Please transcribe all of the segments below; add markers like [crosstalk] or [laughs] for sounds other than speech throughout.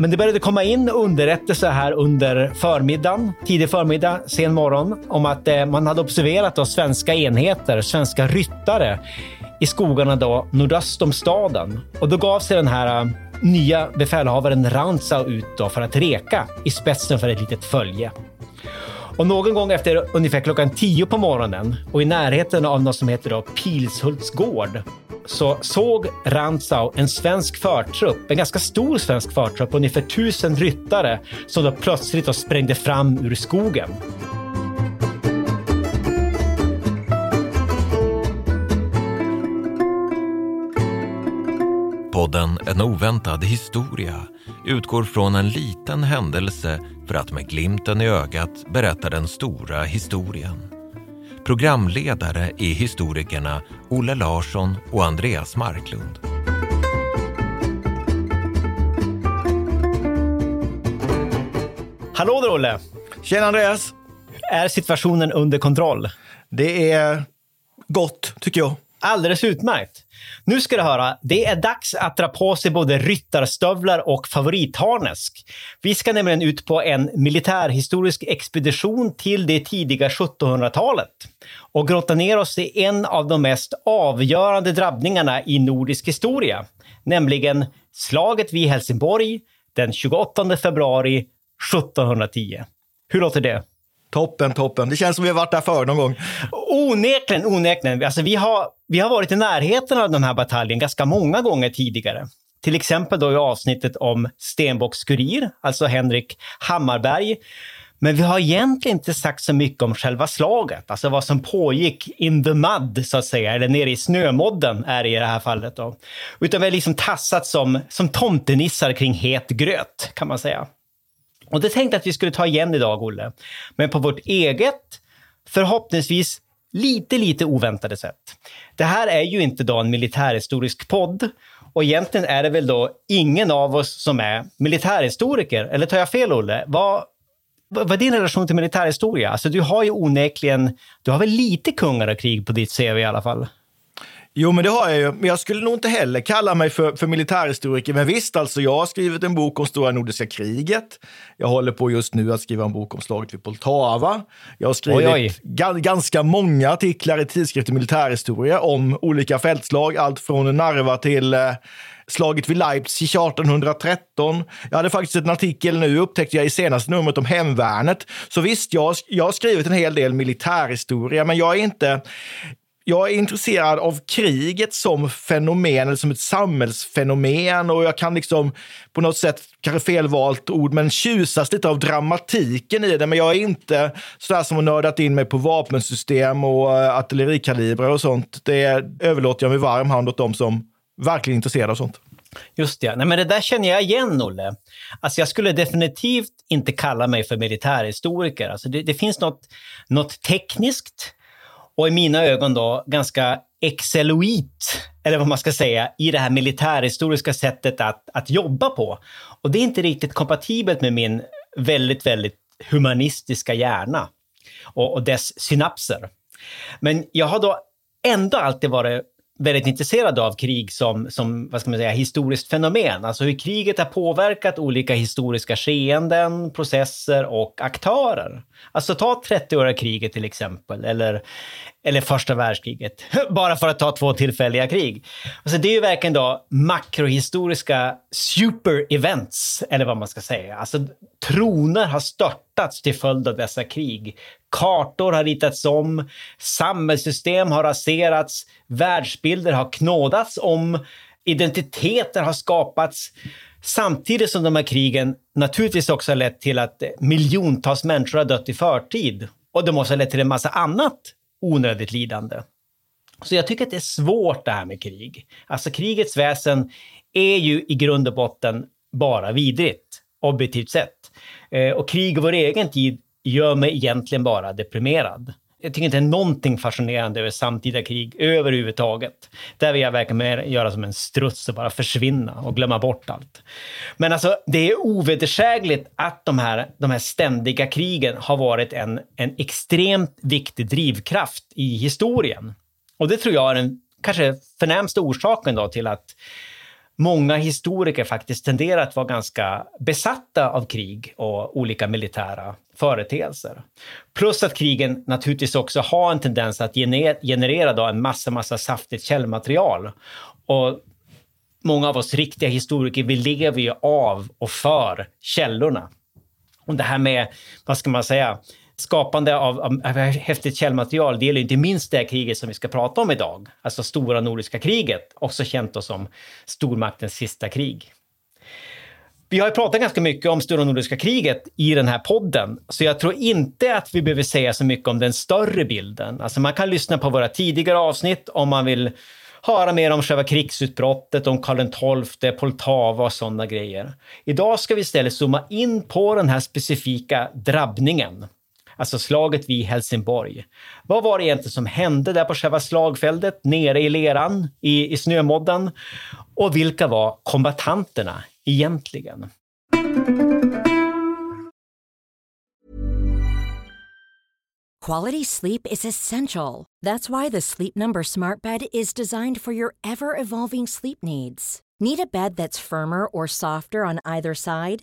Men det började komma in underrättelser här under förmiddagen, tidig förmiddag, sen morgon, om att eh, man hade observerat då svenska enheter, svenska ryttare i skogarna då nordöst om staden. Och då gav sig den här eh, nya befälhavaren Rantzau ut då för att reka i spetsen för ett litet följe. Och någon gång efter ungefär klockan tio på morgonen och i närheten av något som heter då Pilshults gård så såg Rantzau en svensk förtrupp, en ganska stor svensk förtrupp, ungefär tusen ryttare som då plötsligt då sprängde fram ur skogen. Podden En oväntad historia utgår från en liten händelse för att med glimten i ögat berätta den stora historien. Programledare är historikerna Olle Larsson och Andreas Marklund. Hallå där Olle! Tjena Andreas! Är situationen under kontroll? Det är gott, tycker jag. Alldeles utmärkt. Nu ska du höra, det är dags att dra på sig både ryttarstövlar och favoritharnesk. Vi ska nämligen ut på en militärhistorisk expedition till det tidiga 1700-talet och grotta ner oss i en av de mest avgörande drabbningarna i nordisk historia, nämligen slaget vid Helsingborg den 28 februari 1710. Hur låter det? Toppen, toppen. Det känns som vi har varit där förr någon gång. Onekligen, onekligen. Alltså, vi, har, vi har varit i närheten av den här bataljen ganska många gånger tidigare. Till exempel då i avsnittet om Stenbocks kurir, alltså Henrik Hammarberg. Men vi har egentligen inte sagt så mycket om själva slaget, alltså vad som pågick in the mud, så att säga, eller nere i snömodden är det i det här fallet. Då. Utan vi har liksom tassat som, som tomtenissar kring het gröt, kan man säga. Och det tänkte att vi skulle ta igen idag, Olle. Men på vårt eget, förhoppningsvis lite, lite oväntade sätt. Det här är ju inte då en militärhistorisk podd. Och egentligen är det väl då ingen av oss som är militärhistoriker. Eller tar jag fel, Olle? Vad, vad är din relation till militärhistoria? Alltså, du har ju onekligen, du har väl lite kungar och krig på ditt CV i alla fall? Jo, men det har jag ju. Men jag skulle nog inte heller kalla mig för, för militärhistoriker. Men visst, alltså, jag har skrivit en bok om stora nordiska kriget. Jag håller på just nu att skriva en bok om slaget vid Poltava. Jag har skrivit oj, oj. ganska många artiklar i tidskriften Militärhistoria om olika fältslag, allt från Narva till eh, slaget vid Leipzig 1813. Jag hade faktiskt en artikel nu, upptäckte jag i senaste numret om hemvärnet. Så visst, jag, jag har skrivit en hel del militärhistoria, men jag är inte jag är intresserad av kriget som fenomen, eller som ett samhällsfenomen och jag kan liksom på något sätt, kanske felvalt ord, men tjusas lite av dramatiken i det. Men jag är inte sådär som har nördat in mig på vapensystem och eh, artillerikalibrar och sånt. Det överlåter jag med varm hand åt dem som verkligen är intresserade av sånt. Just det. Nej, men det där känner jag igen, Olle. Alltså, jag skulle definitivt inte kalla mig för militärhistoriker. Alltså, det, det finns något, något tekniskt och i mina ögon då ganska exceloit, eller vad man ska säga, i det här militärhistoriska sättet att, att jobba på. Och det är inte riktigt kompatibelt med min väldigt, väldigt humanistiska hjärna och, och dess synapser. Men jag har då ändå alltid varit väldigt intresserade av krig som, som vad ska man säga, historiskt fenomen. Alltså hur kriget har påverkat olika historiska skeenden, processer och aktörer. Alltså ta 30-åriga kriget till exempel, eller, eller första världskriget. [laughs] Bara för att ta två tillfälliga krig. Alltså det är ju verkligen då makrohistoriska super-events, eller vad man ska säga. Alltså troner har stört hotats till följd av dessa krig. Kartor har ritats om, samhällssystem har raserats, världsbilder har knådats om, identiteter har skapats. Samtidigt som de här krigen naturligtvis också har lett till att miljontals människor har dött i förtid. Och det måste ha lett till en massa annat onödigt lidande. Så jag tycker att det är svårt det här med krig. Alltså krigets väsen är ju i grund och botten bara vidrigt, objektivt sett. Eh, och krig i vår egen tid gör mig egentligen bara deprimerad. Jag tycker inte det är någonting fascinerande över samtida krig överhuvudtaget. Där vill jag verkligen mer göra som en struts och bara försvinna och glömma bort allt. Men alltså, det är ovedersägligt att de här, de här ständiga krigen har varit en, en extremt viktig drivkraft i historien. Och det tror jag är den kanske förnämsta orsaken då till att många historiker faktiskt tenderar att vara ganska besatta av krig och olika militära företeelser. Plus att krigen naturligtvis också har en tendens att generera då en massa, massa saftigt källmaterial. Och många av oss riktiga historiker, vi lever ju av och för källorna. Och det här med, vad ska man säga, skapande av, av, av häftigt källmaterial, det gäller inte minst det kriget som vi ska prata om idag, alltså stora nordiska kriget, också känt som stormaktens sista krig. Vi har ju pratat ganska mycket om Stora Nordiska kriget i den här podden, så jag tror inte att vi behöver säga så mycket om den större bilden. Alltså man kan lyssna på våra tidigare avsnitt om man vill höra mer om själva krigsutbrottet, om Karl XII, Poltava och sådana grejer. Idag ska vi istället zooma in på den här specifika drabbningen alltså slaget vid Helsingborg. Vad var det egentligen som hände där på själva slagfältet, nere i leran, i, i snömodden? Och vilka var kombatanterna egentligen? Quality sleep is essential. That's why the Sleep Number smart bed is designed for your ever evolving sleep needs. Need a bed that's firmer or softer on either side?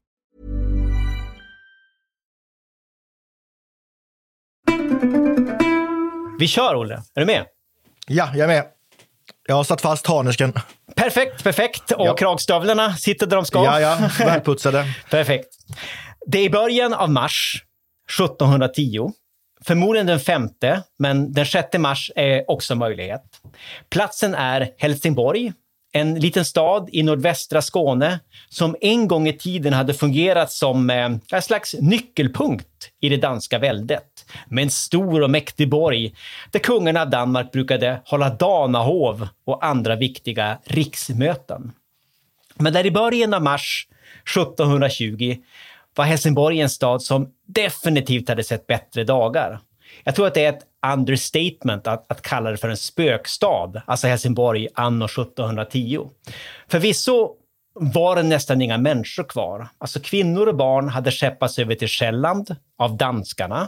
Vi kör, Olle. Är du med? Ja, jag är med. Jag har satt fast harnesken. Perfekt, perfekt. Och Ja. kragstövlarna sitter där de ska. Ja, ja, [laughs] välputsade. Perfekt. Det är i början av mars 1710. Förmodligen den femte, men den 6 mars är också möjlighet. Platsen är Helsingborg, en liten stad i nordvästra Skåne som en gång i tiden hade fungerat som eh, en slags nyckelpunkt i det danska väldet. Med en stor och mäktig borg där kungarna av Danmark brukade hålla danahov och andra viktiga riksmöten. Men där i början av mars 1720 var Helsingborg en stad som definitivt hade sett bättre dagar. Jag tror att det är ett understatement att, att kalla det för en spökstad, alltså Helsingborg anno 1710. Förvisso var det nästan inga människor kvar. Alltså kvinnor och barn hade skeppats över till Själland av danskarna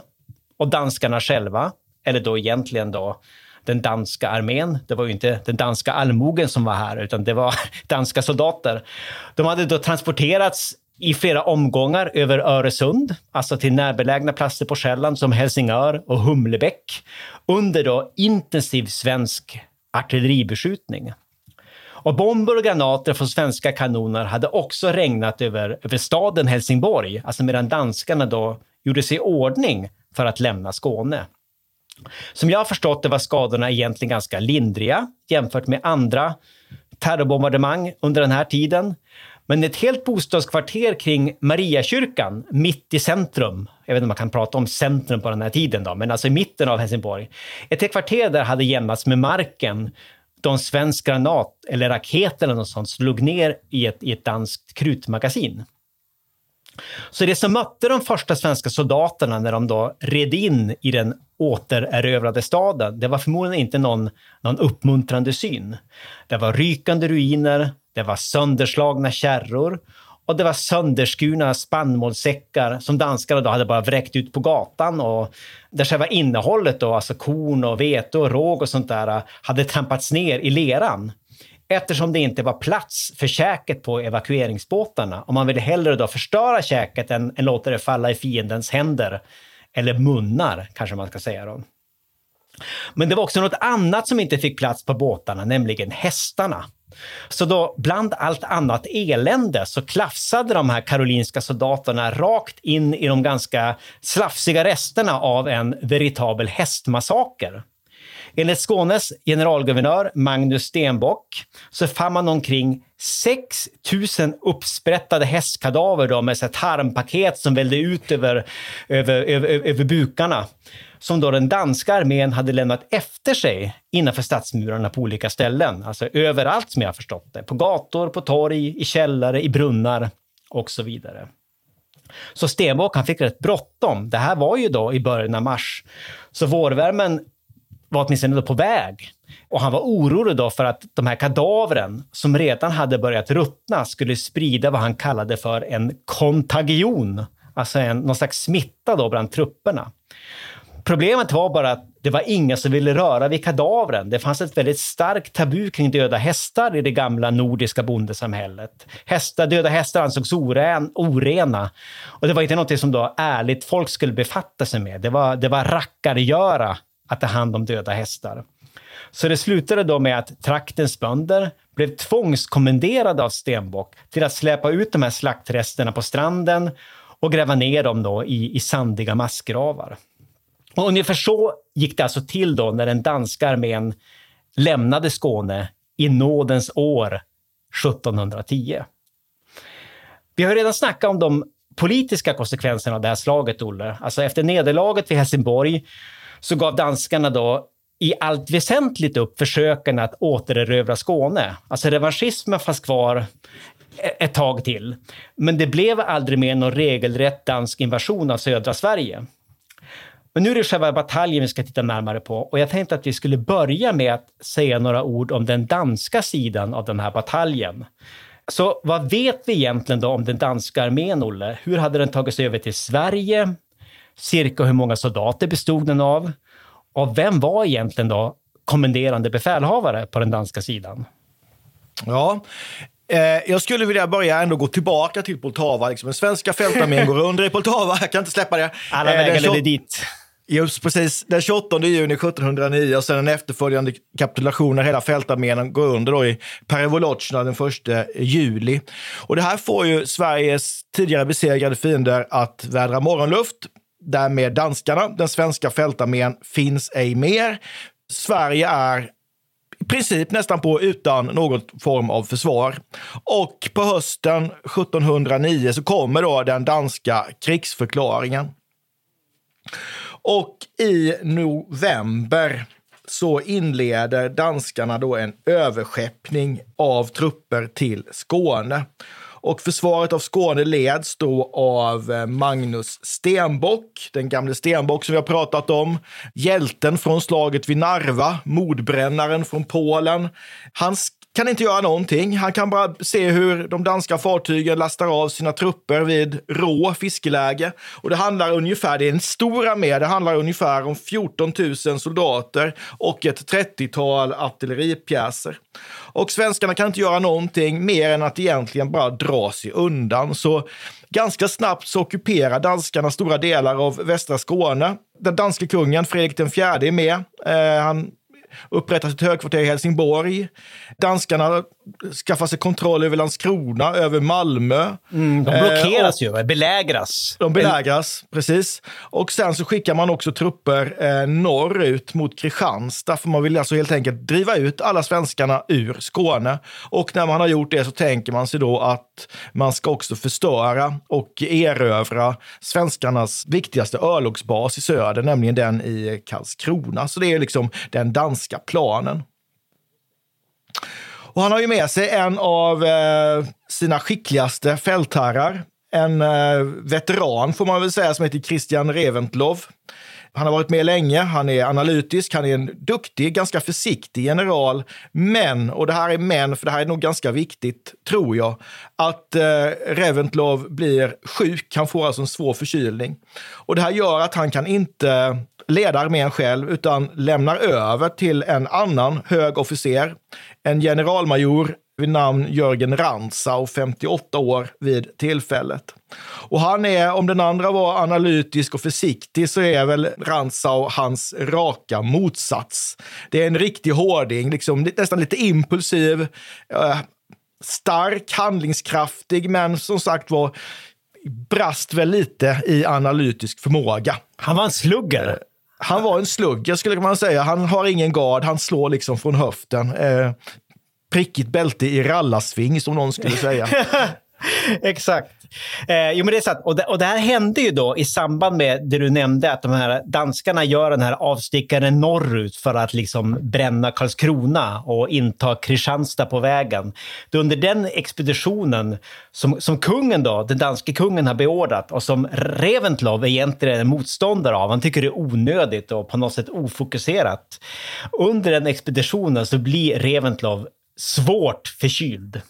och danskarna själva, eller då egentligen då den danska armén. Det var ju inte den danska allmogen som var här, utan det var [laughs] danska soldater. De hade då transporterats i flera omgångar över Öresund, alltså till närbelägna platser på Själland som Helsingör och Humlebäck, under då intensiv svensk artilleribeskjutning. Och bomber och granater från svenska kanoner hade också regnat över, över staden Helsingborg, alltså medan danskarna då gjorde sig i ordning för att lämna Skåne. Som jag har förstått det var skadorna egentligen ganska lindriga jämfört med andra terrorbombardemang under den här tiden. Men ett helt bostadskvarter kring Mariakyrkan, mitt i centrum, jag vet inte om man kan prata om centrum på den här tiden då, men alltså i mitten av Helsingborg. Ett helt kvarter där hade jämnats med marken då en svensk granat eller raket eller något sånt slog ner i ett, i ett danskt krutmagasin. Så det som mötte de första svenska soldaterna när de då red in i den återerövrade staden, det var förmodligen inte någon, någon uppmuntrande syn. Det var rykande ruiner, det var sönderslagna kärror och det var sönderskurna spannmålssäckar som danskarna då hade bara vräkt ut på gatan och där själva innehållet då, alltså korn och vete och råg och sånt där, hade trampats ner i leran eftersom det inte var plats för käket på evakueringsbåtarna. Och man ville hellre då förstöra käket än, än låta det falla i fiendens händer. Eller munnar, kanske man ska säga då. Men det var också något annat som inte fick plats på båtarna, nämligen hästarna. Så då, bland allt annat elände, så klafsade de här karolinska soldaterna rakt in i de ganska slafsiga resterna av en veritabel hästmassaker. Enligt Skånes generalguvernör Magnus Stenbock så fann man omkring 6 000 uppsprättade hästkadaver då, med så tarmpaket som välde ut över, över, över, över bukarna som då den danska armén hade lämnat efter sig innanför stadsmurarna på olika ställen. Alltså överallt som jag har förstått det. På gator, på torg, i källare, i brunnar och så vidare. Så Stenbock han fick rätt bråttom. Det här var ju då i början av mars. Så vårvärmen var åtminstone på väg. Och han var orolig då för att de här kadavren som redan hade börjat ruttna skulle sprida vad han kallade för en kontagion, alltså en, någon slags smitta då bland trupperna. Problemet var bara att det var ingen som ville röra vid kadavren. Det fanns ett väldigt starkt tabu kring döda hästar i det gamla nordiska bondesamhället. Hästar, döda hästar ansågs oren, orena. Och det var inte något som då ärligt folk skulle befatta sig med. Det var, det var rackargöra att ta hand om döda hästar. Så det slutade då med att traktens bönder blev tvångskommenderade av Stenbock till att släpa ut de här slaktresterna på stranden och gräva ner dem då i, i sandiga massgravar. Och ungefär så gick det alltså till då när den danska armén lämnade Skåne i nådens år 1710. Vi har redan snackat om de politiska konsekvenserna av det här slaget, Olle. Alltså efter nederlaget vid Helsingborg så gav danskarna då i allt väsentligt upp försöken att återerövra Skåne. Alltså revanschismen fanns kvar e- ett tag till. Men det blev aldrig mer någon regelrätt dansk invasion av södra Sverige. Men nu är det själva bataljen vi ska titta närmare på och jag tänkte att vi skulle börja med att säga några ord om den danska sidan av den här bataljen. Så vad vet vi egentligen då om den danska armén, Olle? Hur hade den tagit sig över till Sverige? Cirka hur många soldater bestod den av? Och vem var egentligen då kommenderande befälhavare på den danska sidan? Ja, eh, jag skulle vilja börja ändå gå tillbaka till Poltava. Liksom. Den svenska fältarmén går under i Poltava. Jag kan inte släppa det. Alla eh, vägar leder dit. Just precis. Den 28 juni 1709 och sen en efterföljande kapitulation när hela fältarmén går under då i Perevolocna den 1 juli. Och det här får ju Sveriges tidigare besegrade fiender att vädra morgonluft därmed danskarna. Den svenska fältarmén finns ej mer. Sverige är i princip nästan på utan någon form av försvar. Och på hösten 1709 så kommer då den danska krigsförklaringen. Och i november så inleder danskarna då en överskeppning av trupper till Skåne. Och försvaret av Skåne leds då av eh, Magnus Stenbock, den gamle Stenbock som vi har pratat om. Hjälten från slaget vid Narva, mordbrännaren från Polen. Han kan inte göra någonting. Han kan bara se hur de danska fartygen lastar av sina trupper vid Rå fiskeläge. Och det handlar ungefär, det är en stor armé, det handlar ungefär om 14 000 soldater och ett 30-tal artilleripjäser. Och svenskarna kan inte göra någonting mer än att egentligen bara dra sig undan. Så ganska snabbt så ockuperar danskarna stora delar av västra Skåne. Den danske kungen Fredrik IV är med. Eh, han upprättas ett högkvarter i Helsingborg. Danskarna skaffar sig kontroll över Landskrona, över Malmö. Mm, de blockeras eh, ju, belägras. De belägras, precis. Och sen så skickar man också trupper eh, norrut mot Kristianstad, för man vill alltså helt enkelt driva ut alla svenskarna ur Skåne. Och när man har gjort det så tänker man sig då att man ska också förstöra och erövra svenskarnas viktigaste örlogsbas i söder, nämligen den i Karlskrona. Så det är liksom den danska planen. Och han har ju med sig en av eh, sina skickligaste fältherrar, en eh, veteran får man väl säga, som heter Christian Reventlov. Han har varit med länge, han är analytisk, han är en duktig, ganska försiktig general. Men, och det här är men, för det här är nog ganska viktigt, tror jag, att eh, Reventlov blir sjuk. Han får alltså en svår förkylning. Och det här gör att han kan inte leda armén själv, utan lämnar över till en annan hög officer, en generalmajor vid namn Jörgen Rantzau, 58 år vid tillfället. Och han är, om den andra var analytisk och försiktig, så är väl Rantzau hans raka motsats. Det är en riktig hårding, liksom, nästan lite impulsiv, eh, stark, handlingskraftig, men som sagt var brast väl lite i analytisk förmåga. Han var en slugger. Han var en slugger skulle man säga. Han har ingen gard, han slår liksom från höften. Eh, prickigt bälte i rallarsving som någon skulle säga. [laughs] [laughs] Exakt. Eh, jo, men det är sant. Och det, och det här hände ju då i samband med det du nämnde, att de här danskarna gör den här avstickaren norrut för att liksom bränna Karlskrona och inta Kristianstad på vägen. Det är under den expeditionen som, som kungen då, den danske kungen har beordrat och som Reventlov egentligen är motståndare av. Han tycker det är onödigt och på något sätt ofokuserat. Under den expeditionen så blir Reventlov svårt förkyld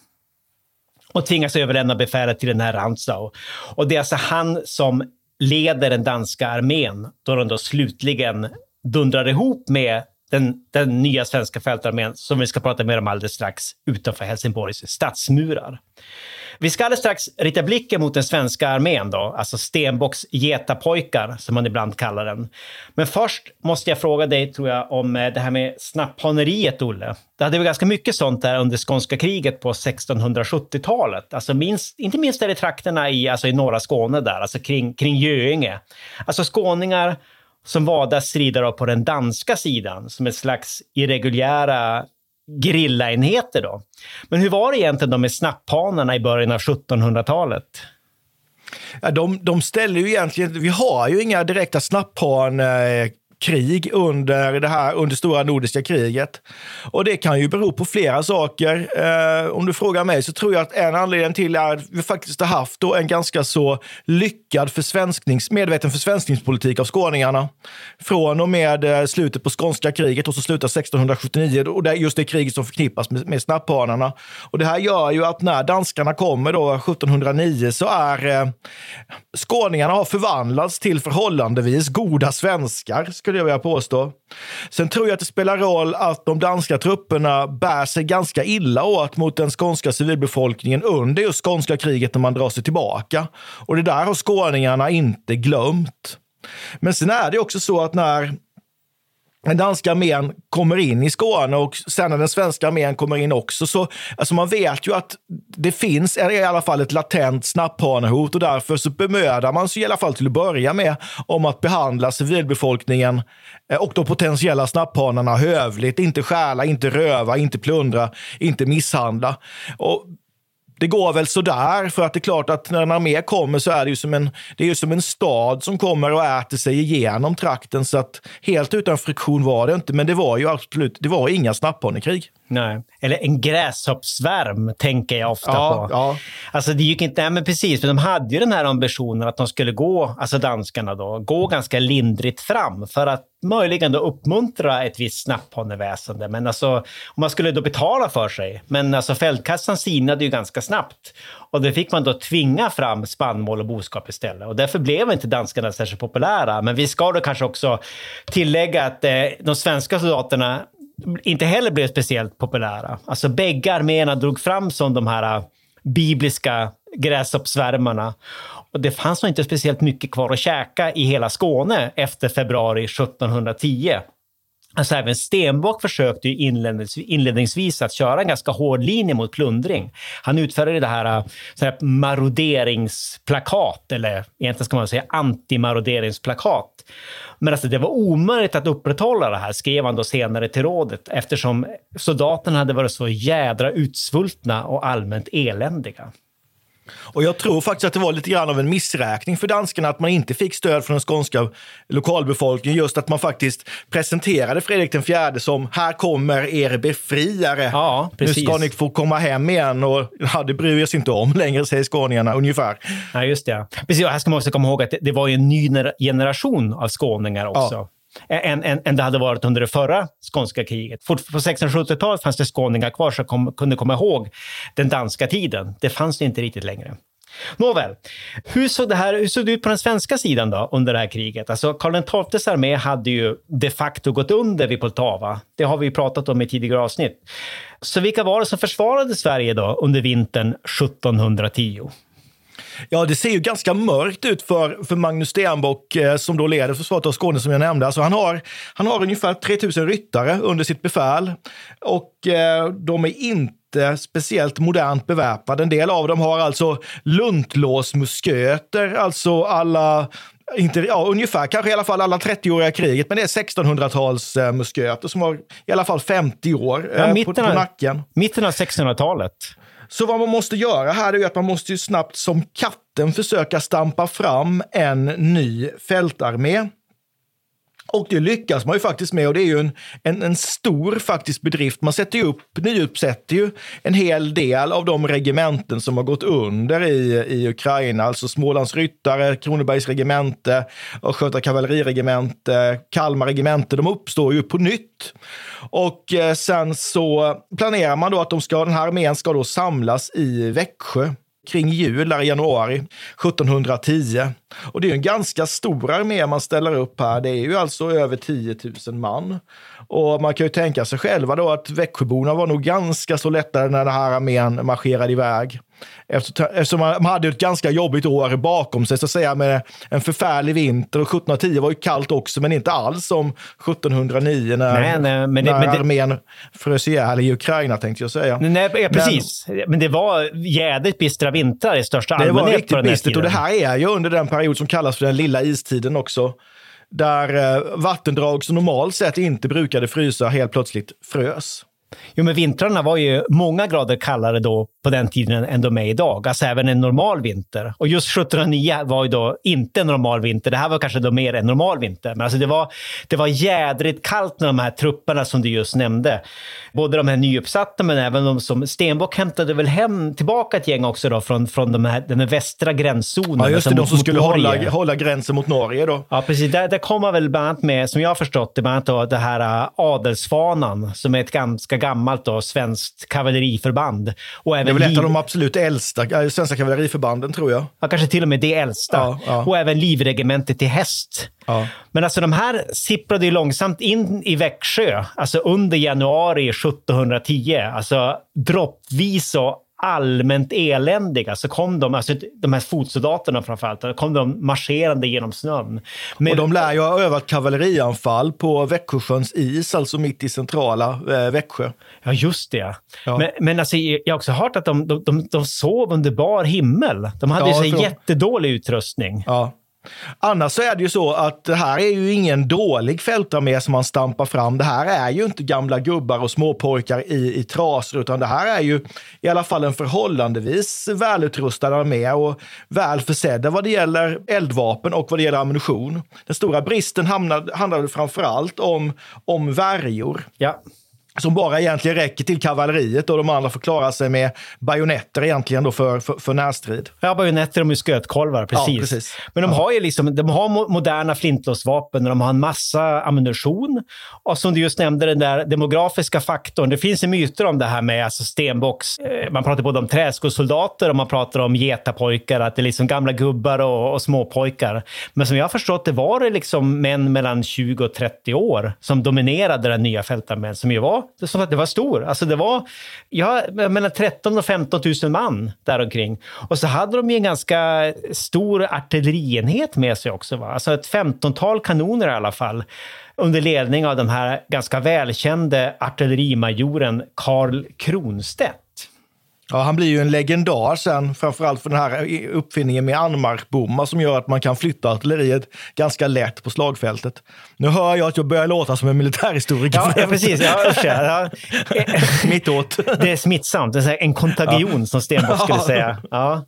och tvingas överlämna befälet till den här Rantzau. Och det är alltså han som leder den danska armén då de då slutligen dundrar ihop med den, den nya svenska fältarmén som vi ska prata mer om alldeles strax utanför Helsingborgs stadsmurar. Vi ska alldeles strax rikta blicken mot den svenska armén, då, alltså Stenbocks getapojkar som man ibland kallar den. Men först måste jag fråga dig, tror jag, om eh, det här med snapphaneriet, Olle. Det hade vi ganska mycket sånt där under skånska kriget på 1670-talet. Alltså minst, inte minst där i trakterna i, alltså i norra Skåne där, alltså kring, kring Göinge. Alltså skåningar som var strider av på den danska sidan som ett slags irreguljära grillaenheter då. Men hur var det egentligen då med snapphanarna i början av 1700-talet? Ja, de, de ställer ju egentligen, vi har ju inga direkta snapphan eh, krig under det här under stora nordiska kriget. Och det kan ju bero på flera saker. Eh, om du frågar mig så tror jag att en anledning till är att vi faktiskt har haft då en ganska så lyckad försvensknings, medveten försvenskningspolitik av skåningarna. Från och med eh, slutet på skånska kriget och så slutar 1679 och det är just det kriget som förknippas med, med snapphanarna. Och det här gör ju att när danskarna kommer då 1709 så är eh, skåningarna har förvandlats till förhållandevis goda svenskar skulle jag vilja påstå. Sen tror jag att det spelar roll att de danska trupperna bär sig ganska illa åt mot den skånska civilbefolkningen under just skånska kriget när man drar sig tillbaka. Och det där har skåningarna inte glömt. Men sen är det också så att när den danska armén kommer in i Skåne och sen när den svenska armén kommer in också. Så, alltså man vet ju att det finns i alla fall ett latent snapphanehot och därför så bemödar man sig i alla fall till att börja med om att behandla civilbefolkningen eh, och de potentiella snapphanarna hövligt. Inte stjäla, inte röva, inte plundra, inte misshandla. Och det går väl sådär, för att det är klart att när en armé kommer så är det ju som en, det är ju som en stad som kommer och äter sig igenom trakten. Så att helt utan friktion var det inte, men det var ju absolut, det var inga snapphanekrig. Nej. Eller en gräshoppsvärm tänker jag ofta ja, på. Ja. Alltså det gick inte, nej men precis, för de hade ju den här ambitionen att de skulle gå, alltså danskarna då, gå ganska lindrigt fram för att möjligen då uppmuntra ett visst snapphaneväsende. Men alltså, om man skulle då betala för sig. Men alltså fältkassan sinade ju ganska snabbt. Och då fick man då tvinga fram spannmål och boskap istället. Och därför blev inte danskarna särskilt populära. Men vi ska då kanske också tillägga att eh, de svenska soldaterna inte heller blev speciellt populära. Alltså bägge arméerna drog fram som de här äh, bibliska gräshoppsvärmarna. Och det fanns nog inte speciellt mycket kvar att käka i hela Skåne efter februari 1710. Alltså även Stenbock försökte ju inledningsvis att köra en ganska hård linje mot plundring. Han utfärdade det här, äh, så här maroderingsplakat, eller egentligen ska man säga antimaroderingsplakat. Men alltså det var omöjligt att upprätthålla det här, skrev han då senare till rådet, eftersom soldaterna hade varit så jädra utsvultna och allmänt eländiga. Och jag tror faktiskt att det var lite grann av en missräkning för danskarna att man inte fick stöd från den skånska lokalbefolkningen. Just att man faktiskt presenterade Fredrik den fjärde som här kommer er befriare. Ja, nu precis. ska ni få komma hem igen och ja, det bryr jag sig inte om [laughs] längre, säger skåningarna ungefär. Ja, just det. Precis, och här ska man också komma ihåg att det, det var ju en ny gener- generation av skåningar också. Än, än, än det hade varit under det förra skånska kriget. Fort, på 1670-talet fanns det skåningar kvar som kom, kunde komma ihåg den danska tiden. Det fanns det inte riktigt längre. Nåväl, hur såg, det här, hur såg det ut på den svenska sidan då under det här kriget? Alltså Karl XIIs armé hade ju de facto gått under vid Poltava. Det har vi pratat om i tidigare avsnitt. Så vilka var det som försvarade Sverige då under vintern 1710? Ja, det ser ju ganska mörkt ut för, för Magnus Stenbock eh, som då leder försvaret av Skåne som jag nämnde. Alltså, han, har, han har ungefär 3000 ryttare under sitt befäl och eh, de är inte speciellt modernt beväpnade. En del av dem har alltså luntlåsmusköter, alltså alla inte, ja, ungefär, kanske i alla fall alla 30-åriga kriget, men det är 1600-tals eh, musköter som har i alla fall 50 år eh, Ja, på, mitten på av- nacken. Mitten av 1600-talet. Så vad man måste göra här är att man måste ju snabbt som katten försöka stampa fram en ny fältarmé. Och det lyckas man ju faktiskt med och det är ju en, en, en stor faktiskt bedrift. Man sätter ju upp, nyuppsätter ju en hel del av de regementen som har gått under i, i Ukraina. Alltså Smålands ryttare, Kronobergs regemente, Östgöta kavalleriregemente, Kalmar regemente. De uppstår ju på nytt. Och eh, sen så planerar man då att de ska, den här armén ska då samlas i Växjö kring jul, i januari 1710. Och det är en ganska stor armé man ställer upp här. Det är ju alltså över 10 000 man. Och man kan ju tänka sig själva då att Växjöborna var nog ganska så lättare när den här armén marscherade iväg. Efter- Eftersom man hade ett ganska jobbigt år bakom sig, så att säga, med en förfärlig vinter. Och 1710 var ju kallt också, men inte alls som 1709 när, Nej, nej, men det- när men det- armén frös ihjäl i Ukraina, tänkte jag säga. Nej, precis. Men, det var jädrigt bistra vintrar i största Det var allmänhet riktigt bistert och det här är ju under den period som kallas för den lilla istiden också. Där eh, vattendrag som normalt sett inte brukade frysa helt plötsligt frös. Jo, men vintrarna var ju många grader kallare då på den tiden än de är idag. Alltså även en normal vinter. Och just 1709 var ju då inte en normal vinter. Det här var kanske då mer en normal vinter. Men alltså det var, det var jädrigt kallt när de här trupperna som du just nämnde. Både de här nyuppsatta men även de som... Stenbock hämtade väl hem tillbaka ett gäng också då från, från de här, den här västra gränszonen. Ja, just det, alltså de som skulle hålla, hålla gränsen mot Norge då. Ja, precis. Där, där kommer väl bland annat med, som jag har förstått det, bland annat då det här äh, adelsfanan som är ett ganska gammalt då, svenskt kavalleriförband. Och Det är även väl ett av de absolut äldsta eh, svenska kavalleriförbanden, tror jag. ja, kanske till och med det äldsta. Ja, ja. Och även livregementet till häst. Ja. Men alltså de här sipprade ju långsamt in i Växjö, alltså under januari 1710. Alltså droppvis och allmänt eländiga så kom de, alltså de här fotsoldaterna framförallt, kom de marscherande genom snön. Men- Och de lär ju ha övat kavallerianfall på Växjösjöns is, alltså mitt i centrala eh, Växjö. Ja, just det. Ja. Men, men alltså, jag har också hört att de, de, de, de sov under bar himmel. De hade Ja, ju så jättedålig utrustning. Ja. Annars så är det ju så att det här är ju ingen dålig fältarmé som man stampar fram. Det här är ju inte gamla gubbar och småpojkar i, i trasor, utan det här är ju i alla fall en förhållandevis välutrustad armé och väl försedda vad det gäller eldvapen och vad det gäller ammunition. Den stora bristen hamnade, handlade framför allt om, om värjor Ja som bara egentligen räcker till kavalleriet och de andra får klara sig med bajonetter egentligen då för, för, för närstrid. Ja, bajonetter och muskötkolvar, precis. Ja, precis. Men de har ju liksom, de har mo- moderna flintlåsvapen och de har en massa ammunition. Och som du just nämnde, den där demografiska faktorn. Det finns ju myter om det här med alltså stenbocks... Eh, man pratar både om träskosoldater och man pratar om getapojkar, att det är liksom gamla gubbar och, och småpojkar. Men som jag har förstått det var det liksom män mellan 20 och 30 år som dominerade den nya fältarmén, som ju var, det, som sagt, det var stor. Alltså det var, ja, mellan 13 och 15 000 man däromkring. Och så hade de ju en ganska stor artillerienhet med sig också. Va? Alltså ett 15-tal kanoner i alla fall. Under ledning av den här ganska välkände artillerimajoren Karl Kronstedt. Ja, han blir ju en legendar sen, framförallt för den här uppfinningen med anmarkbommar som gör att man kan flytta artilleriet ganska lätt på slagfältet. Nu hör jag att jag börjar låta som en militärhistoriker. Ja, ja [laughs] precis. Ja, usch, ja. Ja. [laughs] Mittåt. Det är smittsamt. Det är en kontagion som Stenbock skulle säga. Ja.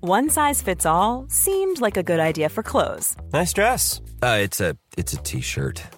One size fits all seemed like a good idea for clothes Nice dress. Uh, it's a it's a t-shirt.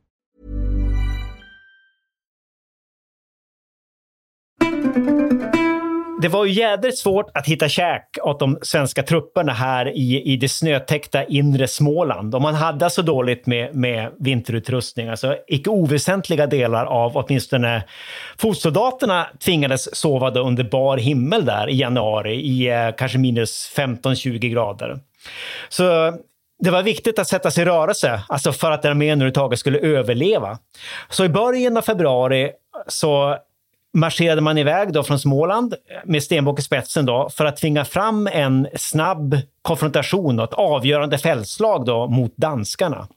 Det var ju jädrigt svårt att hitta käk åt de svenska trupperna här i, i det snötäckta inre Småland. Och man hade så dåligt med, med vinterutrustning. Alltså icke oväsentliga delar av åtminstone fotsoldaterna tvingades sova under bar himmel där i januari i eh, kanske minus 15-20 grader. Så det var viktigt att sätta sig i rörelse, alltså för att armén överhuvudtaget skulle överleva. Så i början av februari så marscherade man iväg då från Småland med Stenbock i spetsen då, för att tvinga fram en snabb konfrontation och ett avgörande fältslag då mot danskarna.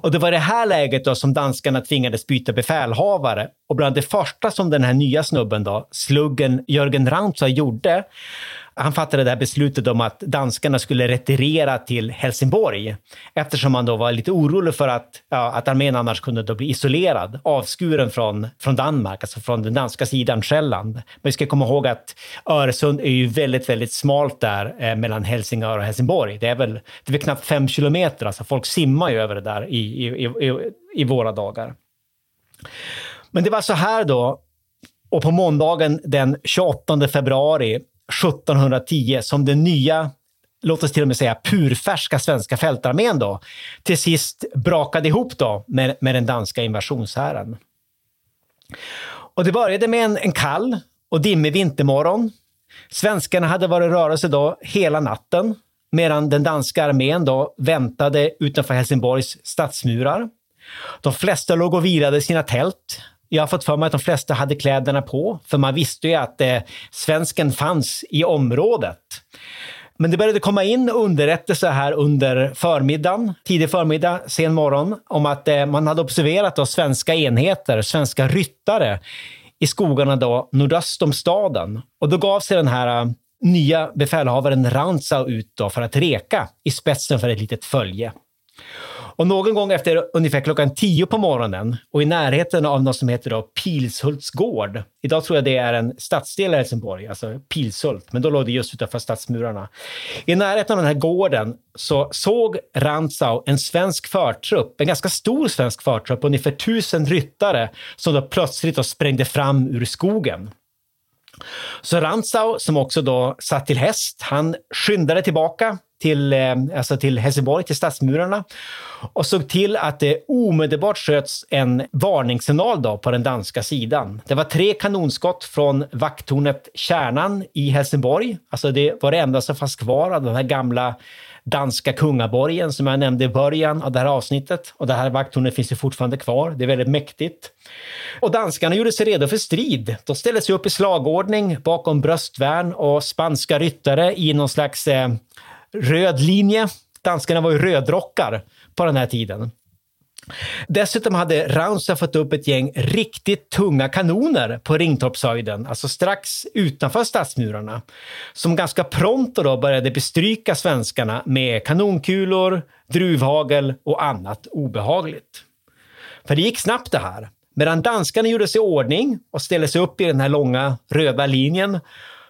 Och det var i det här läget då som danskarna tvingades byta befälhavare. Och bland det första som den här nya snubben då, sluggen Jörgen Rauntza gjorde, han fattade det här beslutet om att danskarna skulle retirera till Helsingborg eftersom man då var lite orolig för att, ja, att armén annars kunde då bli isolerad, avskuren från, från Danmark, alltså från den danska sidan, Själland. Men vi ska komma ihåg att Öresund är ju väldigt, väldigt smalt där eh, mellan Helsingör och Helsingborg. Det är väl, det är väl knappt fem kilometer, alltså folk simmar ju över det där i, i, i, i våra dagar. Men det var så här då, och på måndagen den 28 februari 1710 som den nya, låt oss till och med säga purfärska svenska fältarmén då, till sist brakade ihop då med, med den danska invasionshären. Och det började med en, en kall och dimmig vintermorgon. Svenskarna hade varit i rörelse då hela natten medan den danska armén då väntade utanför Helsingborgs stadsmurar. De flesta låg och vilade i sina tält. Jag har fått för mig att de flesta hade kläderna på, för man visste ju att eh, svensken fanns i området. Men det började komma in underrättelser här under förmiddagen, tidig förmiddag, sen morgon, om att eh, man hade observerat då svenska enheter, svenska ryttare i skogarna då nordöst om staden. Och då gav sig den här eh, nya befälhavaren Rantzau ut då för att reka i spetsen för ett litet följe. Och någon gång efter ungefär klockan tio på morgonen och i närheten av något som heter då Pilshults gård. Idag tror jag det är en stadsdel i Helsingborg, alltså Pilshult, men då låg det just utanför stadsmurarna. I närheten av den här gården så såg Rantzau en svensk förtrupp, en ganska stor svensk förtrupp, ungefär tusen ryttare som då plötsligt då sprängde fram ur skogen. Så Rantzau, som också då satt till häst, han skyndade tillbaka till, eh, alltså till Helsingborg, till stadsmurarna och såg till att det omedelbart sköts en varningssignal då på den danska sidan. Det var tre kanonskott från vakttornet Kärnan i Helsingborg. Alltså det var det enda som fanns kvar av den här gamla danska kungaborgen som jag nämnde i början av det här avsnittet. Och det här vakttornet finns ju fortfarande kvar. Det är väldigt mäktigt. Och danskarna gjorde sig redo för strid. De ställde sig upp i slagordning bakom bröstvärn och spanska ryttare i någon slags eh, röd linje. Danskarna var ju rödrockar på den här tiden. Dessutom hade Raunsa fått upp ett gäng riktigt tunga kanoner på Ringtorpshöjden, alltså strax utanför stadsmurarna, som ganska pronto då började bestryka svenskarna med kanonkulor, druvhagel och annat obehagligt. För det gick snabbt det här. Medan danskarna gjorde sig i ordning och ställde sig upp i den här långa röda linjen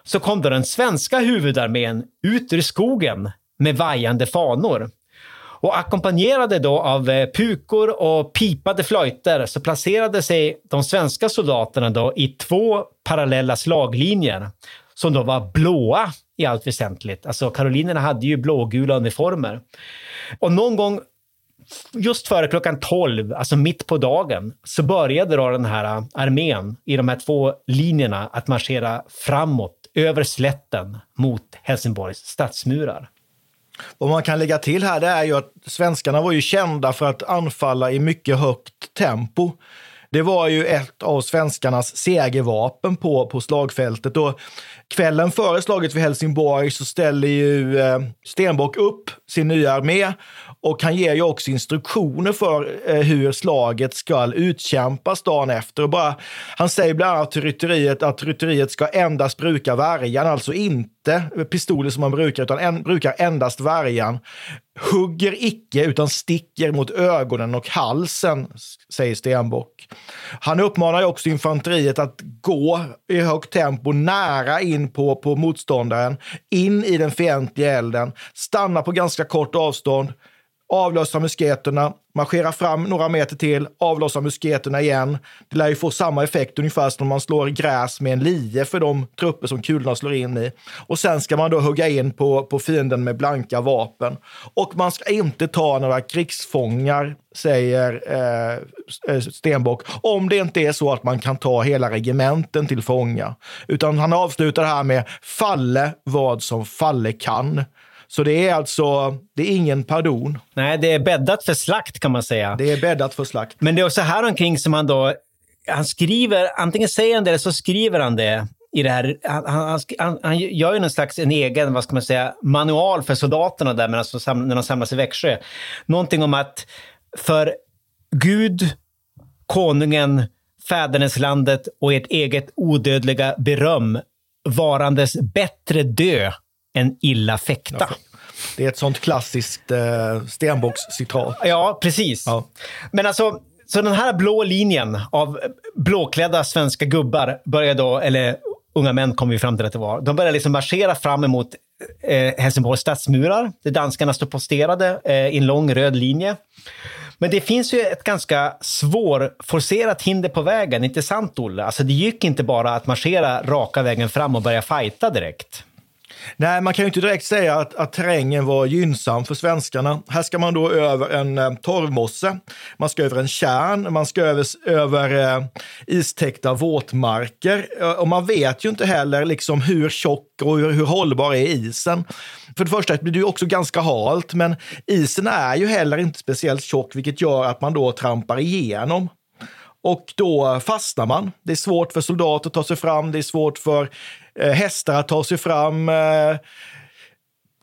så kom då den svenska huvudarmén ut ur skogen med vajande fanor. Och ackompanjerade då av eh, pukor och pipade flöjter så placerade sig de svenska soldaterna då i två parallella slaglinjer som då var blåa i allt väsentligt. Alltså karolinerna hade ju blågula uniformer. Och någon gång just före klockan 12, alltså mitt på dagen, så började då den här eh, armén i de här två linjerna att marschera framåt över slätten mot Helsingborgs stadsmurar. Vad man kan lägga till här det är ju att svenskarna var ju kända för att anfalla i mycket högt tempo. Det var ju ett av svenskarnas segervapen på, på slagfältet. Och kvällen före slaget vid Helsingborg så ställer ju eh, Stenbock upp sin nya armé och han ger ju också instruktioner för eh, hur slaget ska utkämpas dagen efter. Och bara, han säger bland annat till rytteriet att rytteriet ska endast bruka värjan, alltså inte pistoler som man brukar, utan en, brukar endast värjan. Hugger icke, utan sticker mot ögonen och halsen, säger Stenbock. Han uppmanar också infanteriet att gå i högt tempo nära in på, på motståndaren, in i den fientliga elden, stanna på ganska kort avstånd, avlossar musketerna, marschera fram några meter till, avlossa musketerna igen. Det lär ju få samma effekt ungefär som om man slår gräs med en lie för de trupper som kulorna slår in i. Och sen ska man då hugga in på, på fienden med blanka vapen. Och man ska inte ta några krigsfångar, säger eh, eh Stenbock, om det inte är så att man kan ta hela regementen till fånga. Utan han avslutar det här med falle vad som falle kan. Så det är alltså, det är ingen pardon. Nej, det är bäddat för slakt kan man säga. Det är bäddat för slakt. Men det är också här omkring som han då, han skriver, antingen säger han det eller så skriver han det i det här, han, han, han, han gör ju någon slags en egen, vad ska man säga, manual för soldaterna där när de samlas i Växjö. Någonting om att för Gud, konungen, fäderneslandet och ert eget odödliga beröm varandes bättre dö än illa fäkta. Det är ett sånt klassiskt eh, Stenbocks-citat. Ja, precis. Ja. Men alltså, så den här blå linjen av blåklädda svenska gubbar börjar då, eller unga män kommer vi fram till att det var, de börjar liksom marschera fram emot eh, Helsingborgs stadsmurar, där danskarna står posterade eh, i en lång röd linje. Men det finns ju ett ganska svårforcerat hinder på vägen, inte sant Olle? Alltså det gick inte bara att marschera raka vägen fram och börja fighta direkt. Nej, man kan ju inte direkt säga att, att terrängen var gynnsam för svenskarna. Här ska man då över en eh, torvmosse, man ska över en kärn, man ska över, över eh, istäckta våtmarker. Eh, och man vet ju inte heller liksom hur tjock och hur, hur hållbar är isen. För det första blir det ju också ganska halt, men isen är ju heller inte speciellt tjock, vilket gör att man då trampar igenom. Och då fastnar man. Det är svårt för soldater att ta sig fram, det är svårt för eh, hästar att ta sig fram. Eh,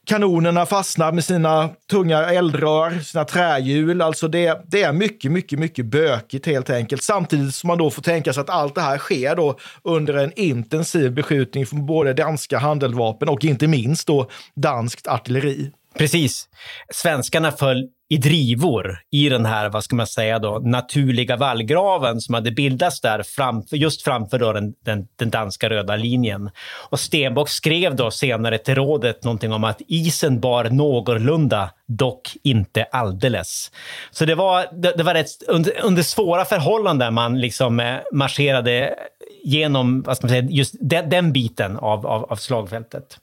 kanonerna fastnar med sina tunga eldrör, sina trähjul. Alltså det, det är mycket, mycket, mycket bökigt helt enkelt. Samtidigt som man då får tänka sig att allt det här sker då under en intensiv beskjutning från både danska handeldvapen och inte minst då danskt artilleri. Precis. Svenskarna föll i drivor i den här, vad ska man säga då, naturliga vallgraven som hade bildats där framför, just framför då den, den, den, danska röda linjen. Och Stenbock skrev då senare till rådet någonting om att isen bar någorlunda, dock inte alldeles. Så det var, det, det var rätt, under, under svåra förhållanden man liksom eh, marscherade genom, vad ska man säga, just den, den biten av, av, av slagfältet.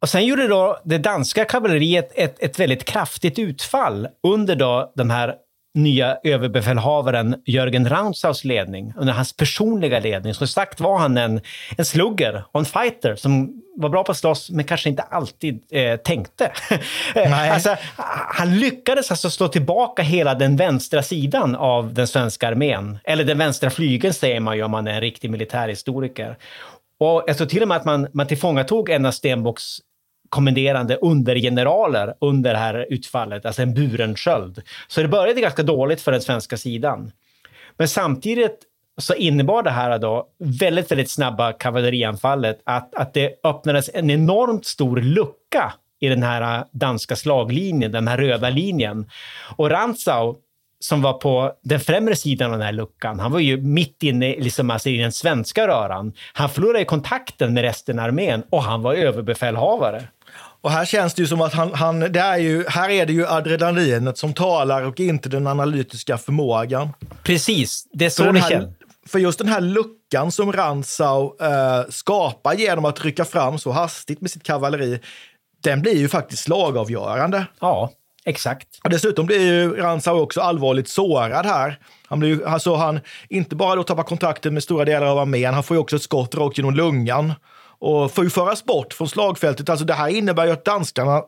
Och sen gjorde då det danska kavalleriet ett, ett väldigt kraftigt utfall under då den här nya överbefälhavaren Jörgen Raunsaus ledning, under hans personliga ledning. Som sagt var han en, en slugger och en fighter som var bra på att slåss, men kanske inte alltid eh, tänkte. [laughs] alltså, han lyckades alltså slå tillbaka hela den vänstra sidan av den svenska armén. Eller den vänstra flygeln säger man ju om man är en riktig militärhistoriker. Och jag tror till och med att man, man tillfångatog en av Stenbocks kommenderande undergeneraler under det här utfallet, alltså en Burensköld. Så det började ganska dåligt för den svenska sidan. Men samtidigt så innebar det här då väldigt, väldigt snabba kavallerianfallet att, att det öppnades en enormt stor lucka i den här danska slaglinjen, den här röda linjen. Och Rantzau som var på den främre sidan av den här luckan, han var ju mitt inne liksom, alltså, i den svenska röran. Han förlorade kontakten med resten av armén och han var överbefälhavare. Och här känns det ju som att han, han, det är ju, här är det ju adrenalinet som talar och inte den analytiska förmågan. Precis, det är så det känns. För just den här luckan som Rantzau eh, skapar genom att rycka fram så hastigt med sitt kavalleri, den blir ju faktiskt slagavgörande. Ja, exakt. Och dessutom blir ju Rantzau också allvarligt sårad här. Han blir ju, alltså han inte bara då tappar kontakten med stora delar av armén, han får ju också ett skott rakt genom lungan och får ju föras bort från slagfältet. Alltså det här innebär ju att danskarna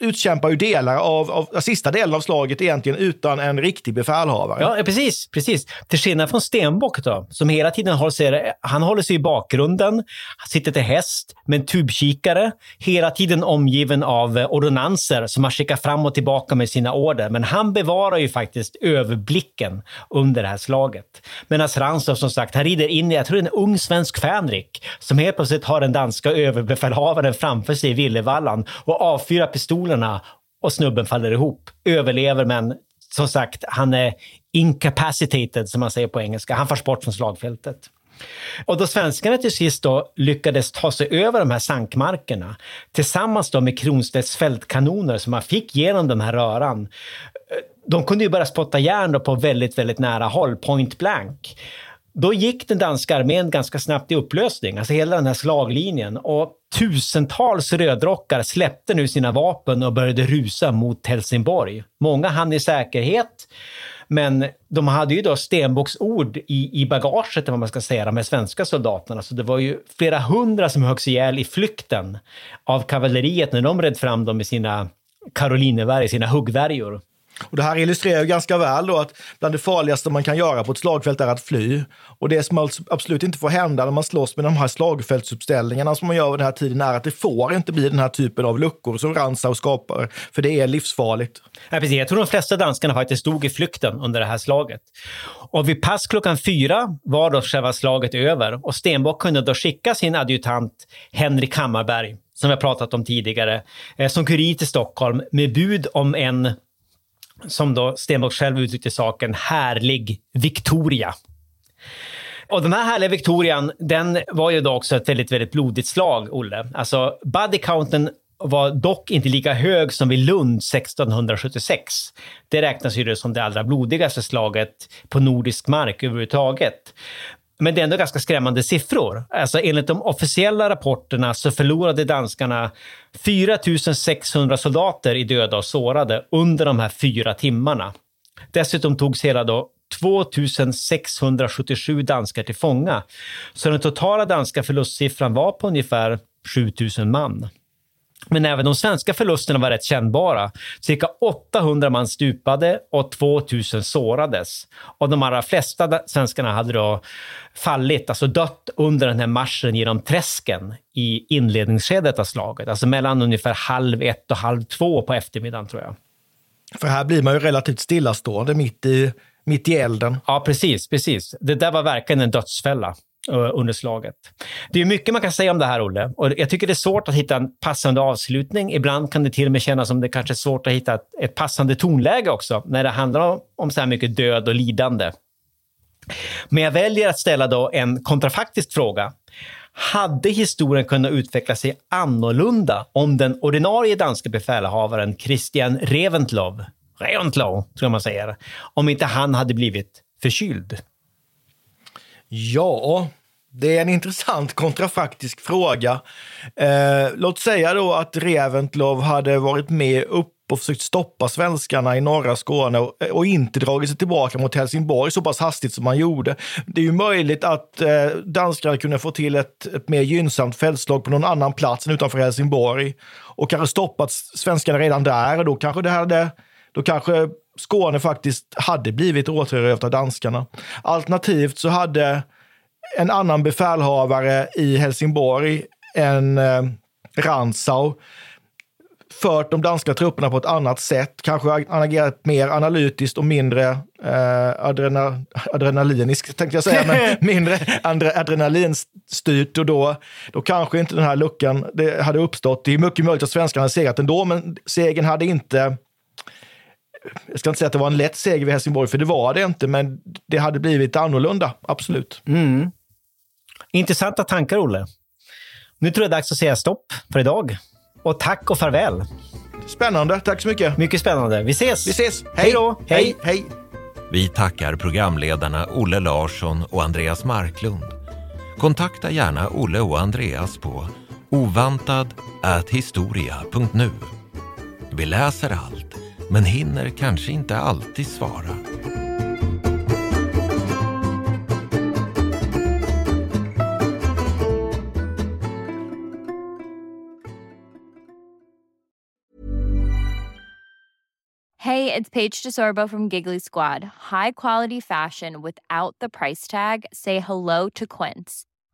utkämpar ju delar av, av, sista delen av slaget egentligen utan en riktig befälhavare. Ja, precis. precis. Till skillnad från Stenbock då, som hela tiden håller sig, han håller sig i bakgrunden, han sitter till häst med en tubkikare, hela tiden omgiven av eh, ordonanser som han skickar fram och tillbaka med sina order. Men han bevarar ju faktiskt överblicken under det här slaget. Medan Ransov som sagt, han rider in i, jag tror det är en ung svensk fänrik, som helt plötsligt har den danska överbefälhavaren framför sig i Villevallan och avfyrar pistolen pistolerna och snubben faller ihop. Överlever, men som sagt, han är incapacitated, som man säger på engelska. Han förs bort från slagfältet. Och då svenskarna till sist då lyckades ta sig över de här sankmarkerna tillsammans då med Kronstedts fältkanoner som man fick genom den här röran. Eh, de kunde ju börja spotta järn på väldigt, väldigt nära håll, point blank. Då gick den danska armén ganska snabbt i upplösning, alltså hela den här slaglinjen. Och tusentals rödrockar släppte nu sina vapen och började rusa mot Helsingborg. Många hann i säkerhet, men de hade ju då Stenbocks i, i bagaget, vad man ska säga, de här svenska soldaterna. Så det var ju flera hundra som höggs ihjäl i flykten av kavalleriet när de red fram dem med sina karolinervärjor, sina huggvärjor. Och det här illustrerar ganska väl då att bland det farligaste man kan göra på ett slagfält är att fly. Och det som absolut inte får hända när man slåss med de här slagfältsuppställningarna som man gör den här tiden är att det får inte bli den här typen av luckor som Ransau skapar, för det är livsfarligt. Ja, precis. Jag tror de flesta danskarna faktiskt stod i flykten under det här slaget. Och vid pass klockan fyra var då själva slaget över och Stenbock kunde då skicka sin adjutant Henrik Hammarberg, som vi har pratat om tidigare, eh, som kurir till Stockholm med bud om en som då Stenbock själv uttryckte saken, härlig Victoria. Och den här härliga Victorian, den var ju då också ett väldigt, väldigt blodigt slag, Olle. Alltså, body counten var dock inte lika hög som vid Lund 1676. Det räknas ju som det allra blodigaste slaget på nordisk mark överhuvudtaget. Men det är ändå ganska skrämmande siffror. Alltså enligt de officiella rapporterna så förlorade danskarna 4 600 soldater i döda och sårade under de här fyra timmarna. Dessutom togs hela då 2677 danskar till fånga. Så den totala danska förlustsiffran var på ungefär 7000 man. Men även de svenska förlusterna var rätt kännbara. Cirka 800 man stupade och 2000 sårades. Och de allra flesta svenskarna hade då fallit, alltså dött under den här marschen genom träsken i inledningsskedet av slaget. Alltså mellan ungefär halv ett och halv två på eftermiddagen tror jag. För här blir man ju relativt stillastående mitt i, mitt i elden. Ja, precis, precis. Det där var verkligen en dödsfälla. Under slaget. Det är mycket man kan säga om det här, Olle. Och jag tycker det är svårt att hitta en passande avslutning. Ibland kan det till och med kännas som det kanske är svårt att hitta ett, passande tonläge också, när det handlar om, om så här mycket död och lidande. Men jag väljer att ställa då en kontrafaktisk fråga. Hade historien kunnat utveckla sig annorlunda om den ordinarie danska befälhavaren Christian Reventlow, Reventlow tror jag man säger, om inte han hade blivit förkyld? Ja, det är en intressant kontrafaktisk fråga. Eh, låt säga då att Reventlov hade varit med upp och försökt stoppa svenskarna i norra Skåne och, och, inte dragit sig tillbaka mot Helsingborg så pass hastigt som man gjorde. Det är ju möjligt att eh, danskarna kunde få till ett, ett mer gynnsamt fältslag på någon annan plats än utanför Helsingborg och kanske stoppat svenskarna redan där. Och då kanske det hade då kanske Skåne faktiskt hade blivit återerövrat av danskarna. Alternativt så hade en annan befälhavare i Helsingborg, en eh, Ransau, fört de danska trupperna på ett annat sätt, kanske agerat mer analytiskt och mindre eh, adrena, adrenaliniskt, tänkte jag säga, men [laughs] mindre adrenalinstyrt och då, då kanske inte den här luckan det hade uppstått. Det är mycket möjligt att svenskarna hade segrat ändå, men segern hade inte jag ska inte säga att det var en lätt seger vid Helsingborg, för det var det inte, men det hade blivit annorlunda, absolut. Mm. Intressanta tankar, Olle. Nu tror jag det är dags att säga stopp för idag. Och tack och farväl. Spännande. Tack så mycket. Mycket spännande. Vi ses! Vi ses. Hej då! Hej! Hej! Vi tackar programledarna Olle Larsson och Andreas Marklund. Kontakta gärna Olle och Andreas på ovantad.historia.nu. Vi läser allt, men hinner kanske inte alltid svara. Hey, it's Paige DeSorbo from Giggly Squad. High quality fashion without the price tag. Say hello to Quince.